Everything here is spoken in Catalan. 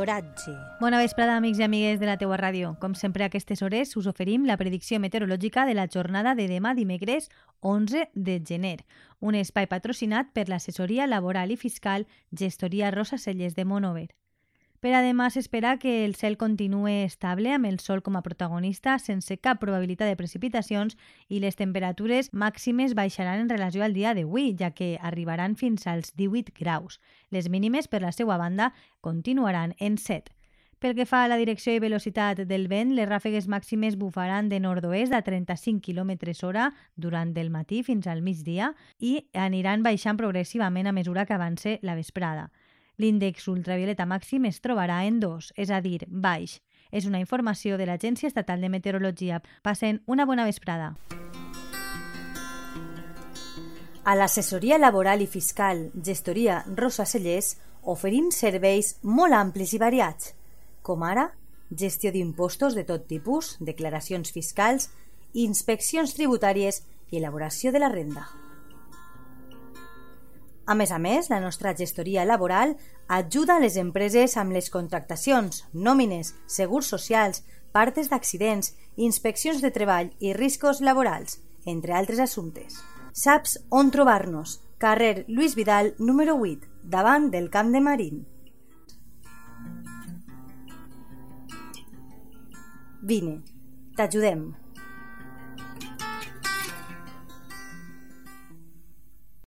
L'oratge. Bona vesprada, amics i amigues de la teua ràdio. Com sempre, a aquestes hores us oferim la predicció meteorològica de la jornada de demà dimecres 11 de gener, un espai patrocinat per l'assessoria laboral i fiscal Gestoria Rosa Celles de Monover. Per a demà s'espera que el cel continue estable amb el sol com a protagonista sense cap probabilitat de precipitacions i les temperatures màximes baixaran en relació al dia d'avui, ja que arribaran fins als 18 graus. Les mínimes, per la seva banda, continuaran en 7. Pel que fa a la direcció i velocitat del vent, les ràfegues màximes bufaran de nord-oest a 35 km hora durant el matí fins al migdia i aniran baixant progressivament a mesura que avance la vesprada. L'índex ultravioleta màxim es trobarà en 2, és a dir, baix. És una informació de l'Agència Estatal de Meteorologia. Passen una bona vesprada. A l'assessoria laboral i fiscal Gestoria Rosa Cellers oferim serveis molt amplis i variats, com ara gestió d'impostos de tot tipus, declaracions fiscals, inspeccions tributàries i elaboració de la renda. A més a més, la nostra gestoria laboral ajuda les empreses amb les contractacions, nòmines, segurs socials, partes d'accidents, inspeccions de treball i riscos laborals, entre altres assumptes. Saps on trobar-nos? Carrer Lluís Vidal, número 8, davant del Camp de Marín. Vine, t'ajudem.